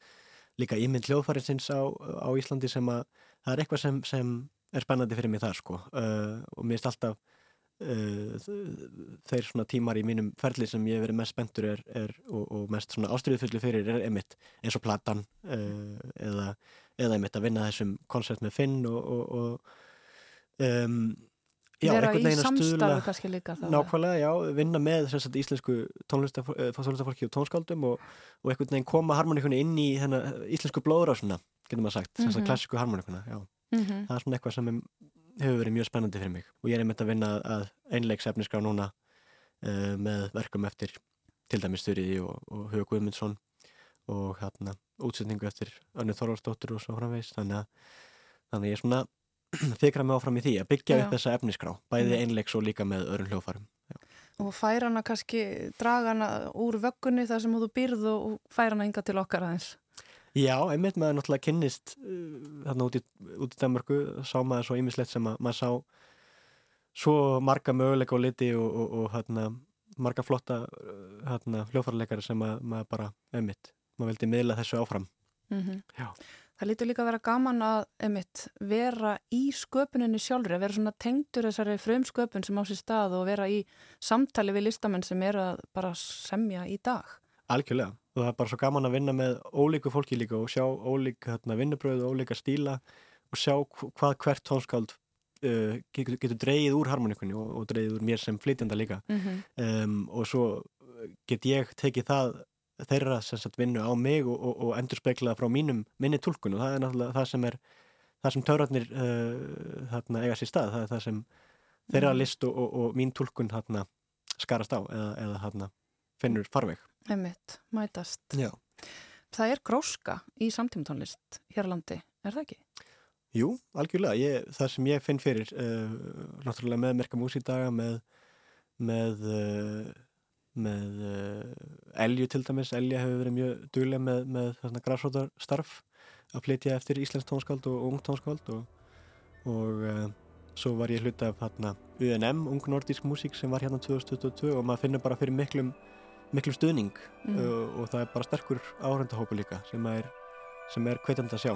Speaker 6: líka ímynd hljóðfærinsins á, á Íslandi sem að það er eitthvað sem, sem er spennandi fyrir mig þar sko. Uh, og mér erst alltaf uh, þeir svona tímar í mínum ferli sem ég hef verið mest spendur er, er, og, og mest svona ástriðufullu fyrir er einmitt eins og platan eða, eða einmitt að vinna þessum koncert með Finn og, og, og um,
Speaker 1: já, vera í samstarfi kannski líka
Speaker 6: nákvæmlega, já, vinna með sagt, íslensku tónlistafólki og tónskáldum og, og einhvern veginn koma harmoníkunni inn í þennan íslensku blóðrásuna getur maður sagt, mm -hmm. klassíku harmoníkuna mm -hmm. það er svona eitthvað sem hefur verið mjög spennandi fyrir mig og ég er einmitt að vinna að einleiksefnisgrá núna uh, með verkum eftir til dæmis Þurriði og, og Hugo Guðmundsson og hérna útsetningu eftir Önnu Þorvaldsdóttur og svo framvegs þannig að, þannig að ég er svona þykra mig áfram í því að byggja Já. upp þessa efnisgrá bæði mm. einleiks og líka með öðrum hljófarum Já.
Speaker 1: Og færa hana kannski, draga hana úr vöggunni þar sem þú býrð og færa hana ynga til okkar aðeins
Speaker 6: Já, einmitt maður náttúrulega kynnist uh, þarna út í, út í Danmarku sá maður svo ýmislegt sem að, maður sá svo marga möguleika og liti og, og, og hérna, marga flotta hérna, hljófarleikari sem að, maður bara einmitt, maður veldi miðla þessu áfram mm
Speaker 1: -hmm. Það lítur líka að vera gaman að einmitt, vera í sköpuninni sjálfur að vera svona tengdur þessari frumsköpun sem á sér stað og vera í samtali við listamenn sem er að bara semja í dag.
Speaker 6: Algjörlega. Og það er bara svo gaman að vinna með ólíku fólki líka og sjá ólíka hérna, vinnubröðu og ólíka stíla og sjá hvað hvert tónskáld uh, getur, getur dreyið úr harmonikunni og, og dreyið úr mér sem flytjanda líka. Mm -hmm. um, og svo get ég tekið það þeirra sagt, vinnu á mig og, og, og endur speklaða frá mínum minni tólkun og það er náttúrulega það sem er það sem törarnir uh, þarna, eiga sér stað, það er það sem þeirra mhm. list og mín tólkun skarast á eða, eða finnur farveg
Speaker 1: Einmitt, mætast.
Speaker 6: Já.
Speaker 1: Það er gróska í samtímtónlist hér á landi, er það ekki?
Speaker 6: Jú, algjörlega. Ég, það sem ég finn fyrir, uh, náttúrulega með Merka Músídaga, með, með, uh, með uh, Elju til dæmis. Elja hefur verið mjög duglega með, með græsrótarstarf að flytja eftir Íslands tónskáld og ung tónskáld og, og svo var ég hluti af hérna UNM, Ung Nordísk Músík sem var hérna 2022 og maður finnir bara fyrir miklum miklu stuðning mm. uh, og það er bara sterkur áhörndahópu líka sem er, er hvetjand að sjá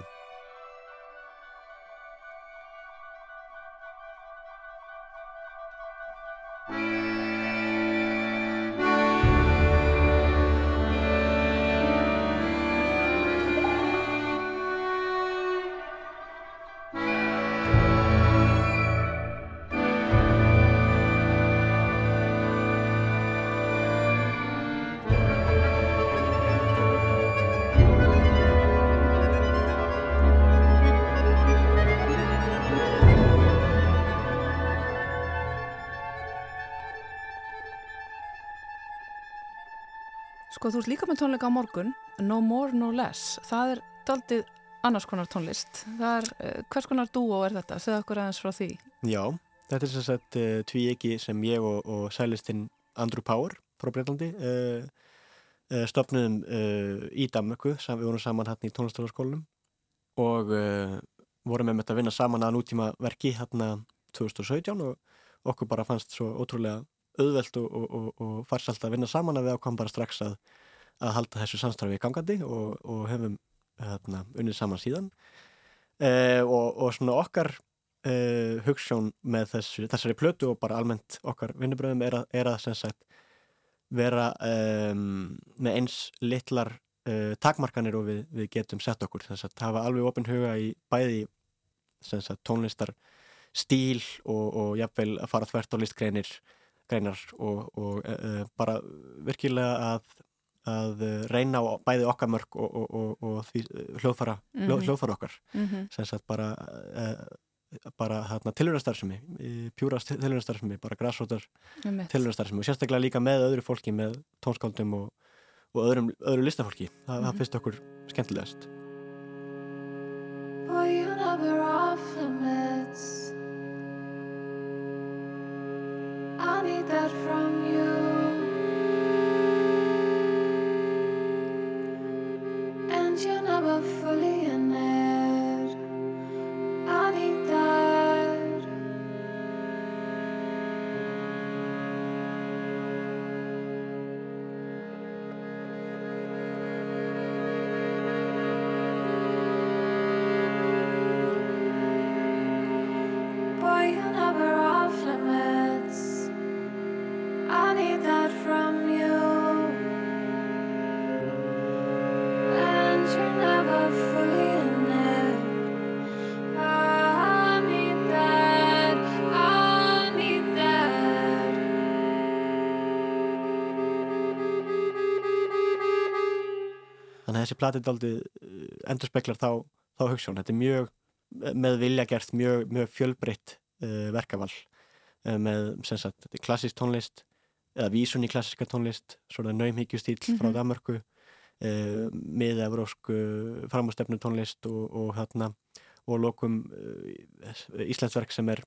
Speaker 1: Sko þú ert líka með tónleika á morgun, No More No Less, það er daldið annars konar tónlist. Er, uh, hvers konar dúo er þetta? Segð okkur aðeins frá því.
Speaker 6: Já, þetta er sem sagt uh, tví ekki sem ég og, og sælistinn Andrew Power frá Breitlandi uh, stopnum í Damöku, við vorum saman hérna í tónlistarskólunum og vorum með þetta að vinna saman að nútíma verki hérna 2017 og okkur bara fannst svo ótrúlega auðvelt og, og, og, og farsalt að vinna saman að við ákvæmum bara strax að, að halda þessu samstarfi í gangandi og hefum hérna, unnið saman síðan. Eh, og svona okkar eh, hugssjón með þessu, þessari plötu og bara almennt okkar vinnubröðum er að, er að sagt, vera um, með eins litlar uh, takmarkanir og við, við getum sett okkur. Þess að hafa alveg opin huga í bæði sagt, tónlistar stíl og, og jafnvel að fara þvert á listgreinir greinar og, og uh, bara virkilega að, að reyna á bæði okkar mörg og, og, og því hljóðfara, mm -hmm. hljóðfara okkar mm -hmm. sem sagt bara uh, bara hérna tilhörastarfsemi pjúrast tilhörastarfsemi, bara græsrótar tilhörastarfsemi og sérstaklega líka með öðru fólki með tónskáldum og, og öðrum, öðru listafólki, Þa, mm -hmm. það mhm. finnst okkur skemmtilegast Boy, you never off limits me that from þessi platið aldrei endur speklar þá, þá hugssjón þetta er mjög með vilja gert mjög, mjög fjölbreytt uh, verkaval uh, með sagt, klassísk tónlist eða vísun í klassíska tónlist svona naumhyggjustýl mm -hmm. frá mhm. Danmarku uh, með evrósku framhústefnu tónlist og, og hérna og lokum Íslandsverk sem er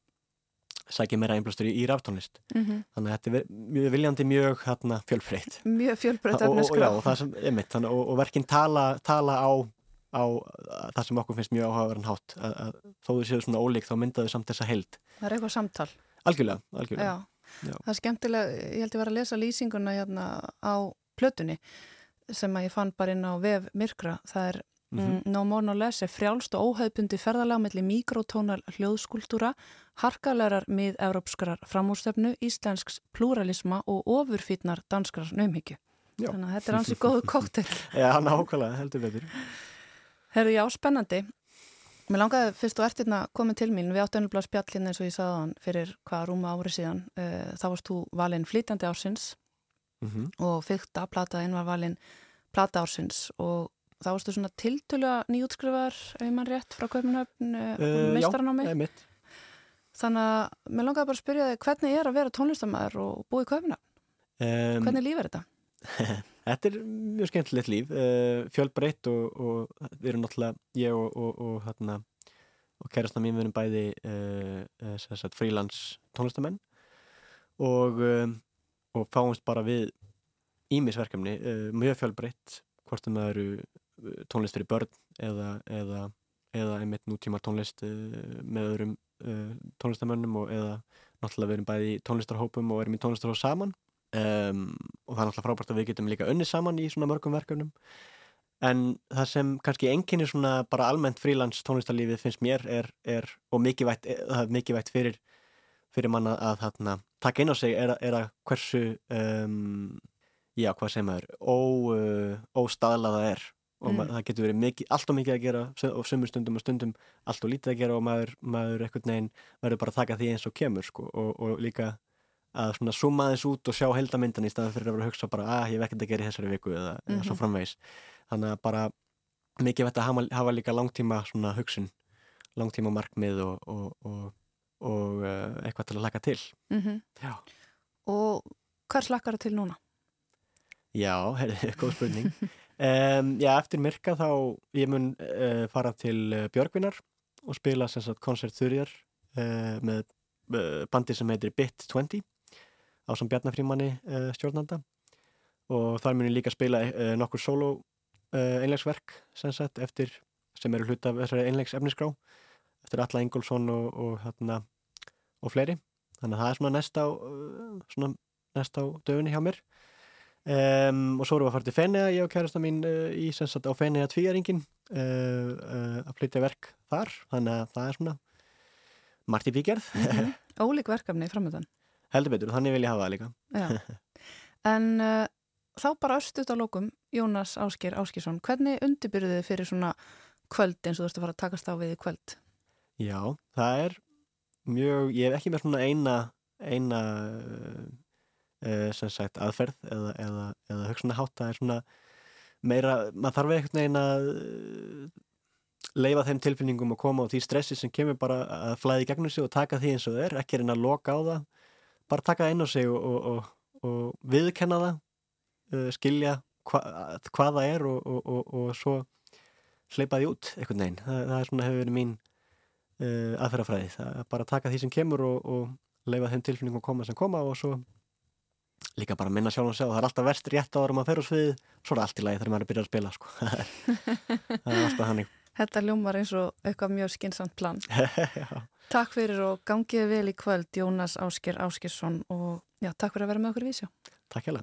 Speaker 6: sækja meira einblastur í, í ráftónlist mm -hmm. þannig að þetta er mjög viljandi mjög hérna, fjölbreytt
Speaker 1: mjög fjölbreytt og,
Speaker 6: og, og, og, og verkinn tala, tala á á það sem okkur finnst mjög áhugaverðan hátt að, að þó þú séu svona ólík þá myndaðu samt þessa held
Speaker 1: Það er eitthvað samtal
Speaker 6: Algjörlega, algjörlega.
Speaker 1: Já. Já. Það er skemmtilega, ég held ég var að lesa lýsinguna hérna á plötunni sem að ég fann bara inn á vef myrkra, það er mm -hmm. no more no less, er frjálst og óhaupundi ferðalega melli mikrotónal hljóðskúltúra harkalegar mið európskarar framúrstöfnu, íslensks pluralisma og ofurfýtnar danskrar naumhyggju. Þannig að þetta er hansi góðu kóttel
Speaker 6: Já, nákvæmlega, heldur betur
Speaker 1: Herðu, já, spennandi. Mér langaði fyrst og ertirna komið til mín, við áttu ennulblá spjallin eins og ég sagði hann fyrir hvaða rúma ári síðan. Uh, þá varst þú valinn flítandi ársins mm -hmm. og fyrta plataðinn var valinn plata ársins og þá varstu svona tiltölu nýjútskrifaðar, ef mann rétt, frá Kaupanöfn, uh, eh.
Speaker 6: Já, mitt.
Speaker 1: Þannig að mér langaði bara að spyrja þig hvernig er að vera tónlistamæður og búið í Kaupanöfn? Um, hvernig líf er þetta?
Speaker 6: Þetta er mjög skemmtilegt líf, uh, fjölbreytt og, og við erum náttúrulega, ég og, og, og hérna, kærastan mín við erum bæði uh, frílands tónlistamenn og fáumst bara við ímisverkefni, mjög fjölbreytt, hvort það eru tónlist fyrir börn eða, eða, eða einmitt nútímar tónlist með öðrum tónlistamönnum og eða náttúrulega við erum bæði í tónlistarhópum og erum í tónlistarhóp saman. Um, og það er náttúrulega frábært að við getum líka önni saman í svona mörgum verkefnum. En það sem kannski enginni svona bara almennt frílands tónlistarlífið finnst mér er, er og mikið vægt fyrir, fyrir manna að þarna, taka inn á sig er, er að hversu um, já hvað sem er ó, uh, óstaðlaða er og mm. það getur verið mikið, allt og mikið að gera og sömur stundum og stundum allt og lítið að gera og maður, maður ekkert neginn verður bara að taka því eins og kemur sko og, og líka að svona summa þess út og sjá heldamyndan í staðan fyrir að vera að hugsa bara að ah, ég hef ekkert að gera í þessari viku eða, mm -hmm. eða svo mhm. framvegs þannig að bara mikið vett að hafa, hafa líka langtíma svona hugsun langtíma markmið og, og, og, og uh, eitthvað til að laka til mm -hmm.
Speaker 1: Og hvað slakar það til núna?
Speaker 6: Já, hefði, góð spurning um, Já, eftir myrka þá ég mun uh, fara til uh, Björgvinar og spila sem sagt koncertþurjar uh, með bandi sem heitir Bit 20 á sem Bjarnafrímanni stjórnanda. Og þar munir líka spila nokkur solo einlegsverk sem, sagt, eftir, sem eru hluta af þessari einlegsefnisgrá eftir Alla Ingolson og, og, hérna, og fleiri. Þannig að það er svona næst á svona næst á döfunni hjá mér um, og svo eru við að fara til Fenea ég og kærasta mín í sem sagt á Fenea tvíaringin að flytja verk þar. Þannig að það er svona margt í bígerð. Mm -hmm.
Speaker 1: Ólík verkefni framöndan
Speaker 6: heldur betur, þannig vil ég hafa það líka.
Speaker 1: En uh, þá bara östut á lókum, Jónas Áskir Áskirsson, hvernig undirbyrðið þið fyrir svona kvöld eins og þú ert að fara að takast á við í kvöld?
Speaker 6: Já, það er mjög, ég hef ekki með svona eina eina uh, sem sagt aðferð eða, eða, eða það er svona meira, maður þarf eitthvað eina leifa þeim tilfinningum að koma á því stressi sem kemur bara að flæði gegnum sig og taka því eins og er, ekki reyna að loka á það. Bara taka það inn á sig og, og, og, og viðkenna það uh, skilja hva, hvað það er og svo hleypa því út einhvern veginn, það, það er svona hefur verið mín uh, aðferðafræði. Það er bara að taka því sem kemur og leifa þeim tilfinningum að koma sem koma og svo líka bara minna sjálf og sjá það er alltaf verst rétt áður maður fer úr svið svo er allt í lagi þegar maður er byrjað að spila sko. það er alltaf hannig
Speaker 1: Þetta ljómar eins og eitthvað mjög skinsamt plan. Takk fyrir og gangiði vel í kvöld Jónas Ásker Áskersson og já, takk fyrir að vera með okkur í vísjá.
Speaker 6: Takk hjá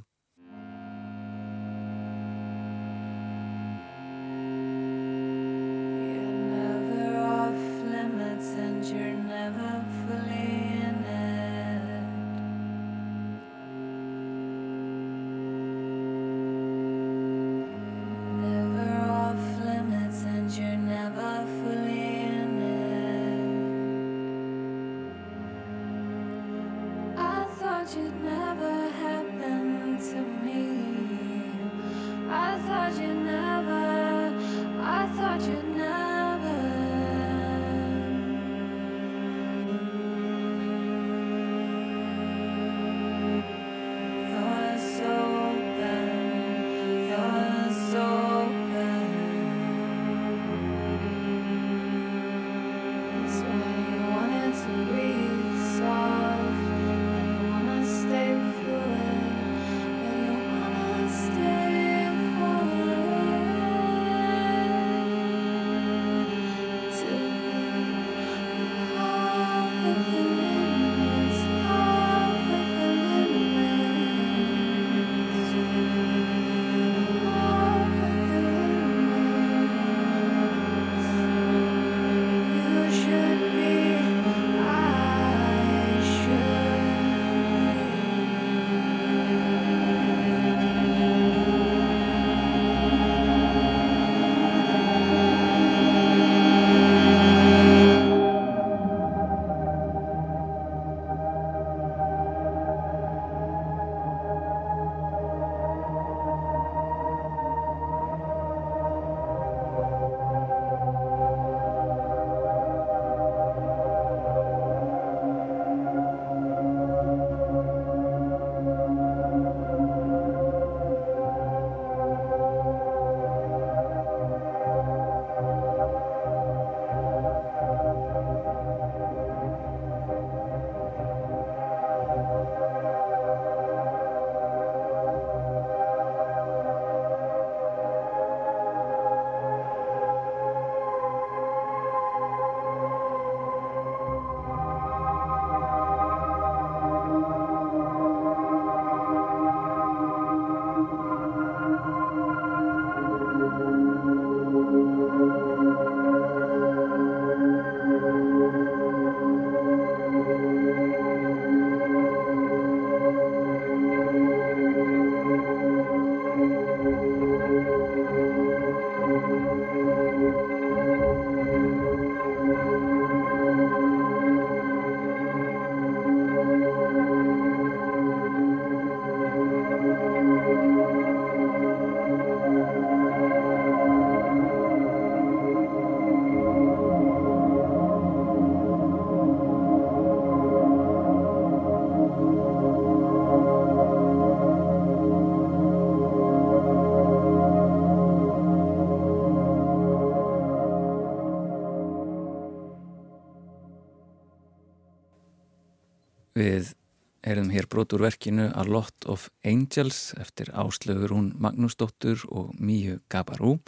Speaker 2: hér brotur verkinu A Lot of Angels eftir áslögur hún Magnúsdóttur og Míu Gabarú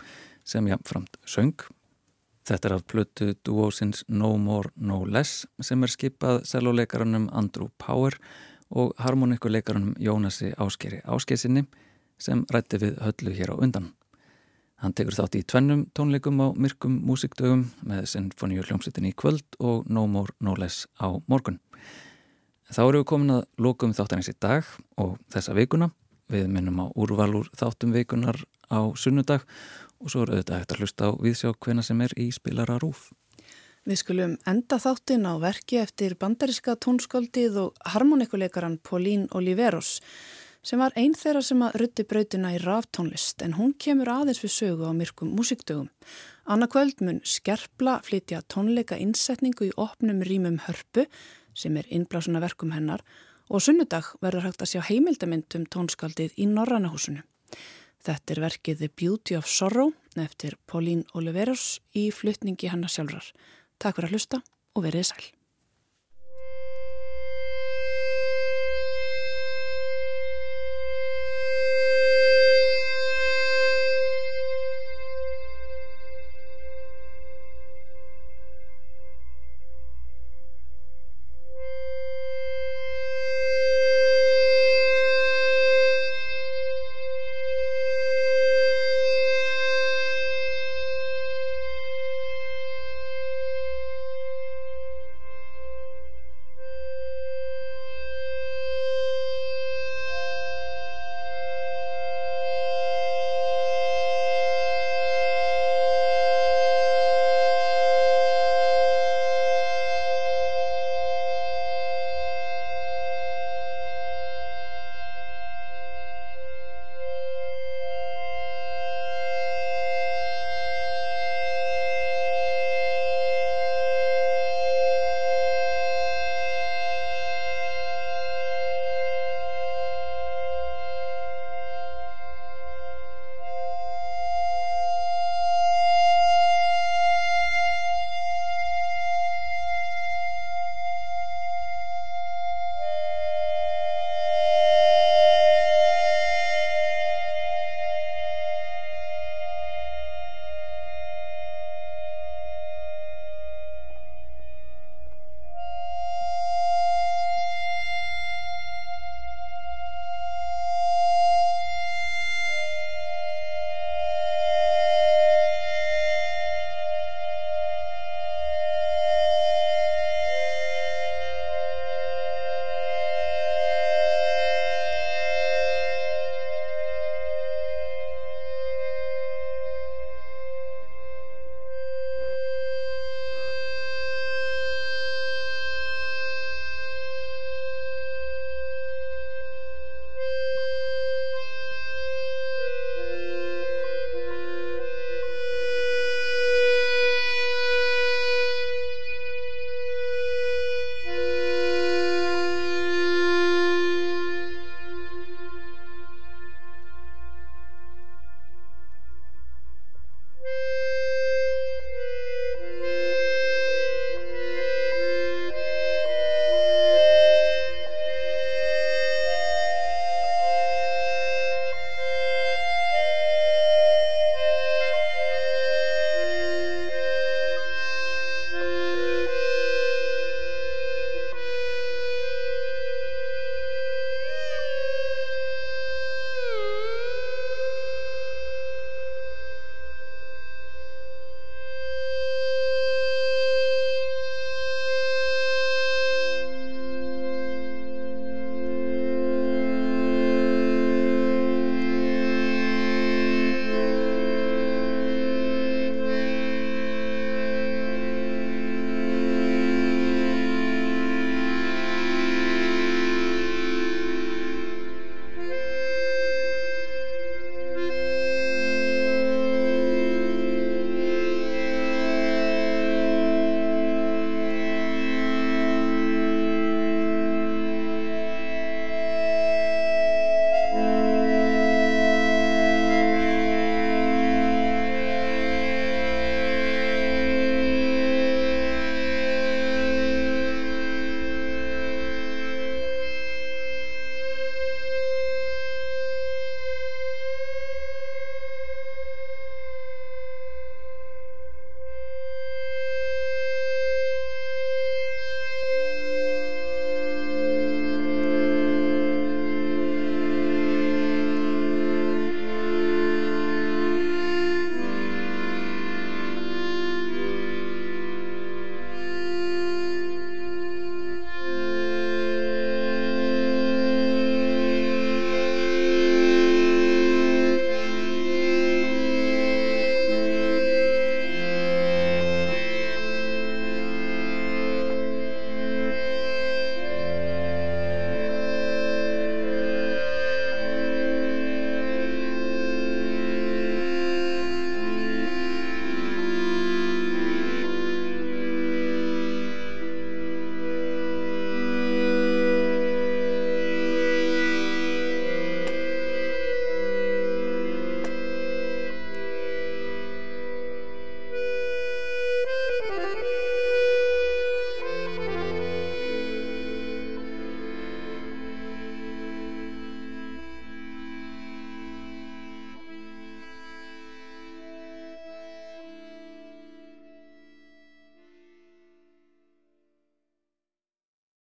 Speaker 2: sem jáfnframt söng. Þetta er af plötu duósins No More No Less sem er skipað selvoleikaranum Andrew Power og harmonikuleikaranum Jónasi Áskeri Áskeisinni sem rætti við höllu hér á undan. Hann tekur þátt í tvennum tónleikum á myrkum músikdögum með Sinfoníu hljómsveitin í kvöld og No More No Less á morgun. Þá eru við komin að lókum þáttanins í dag og þessa vikuna. Við minnum á úrvalur þáttum vikunar á sunnudag og svo er auðvitað hægt að hlusta á viðsjá hvena sem er í spilara rúf.
Speaker 1: Við skulum enda þáttin á verki eftir bandariska tónskáldið og harmonikuleikaran Paulín Oliveros sem var einn þeirra sem að rutti brautina í ráftónlist en hún kemur aðeins við sögu á myrkum músikdögum. Anna Kvöldmun skerpla flytja tónleika innsetningu í opnum rýmum hörpu sem er innblásuna verkum hennar og sunnudag verður hægt að sjá heimildamindum tónskaldið í Norrannahúsinu. Þetta er verkið The Beauty of Sorrow eftir Pauline Oliveros í flytningi hennar sjálfrar. Takk fyrir að hlusta og verið sæl.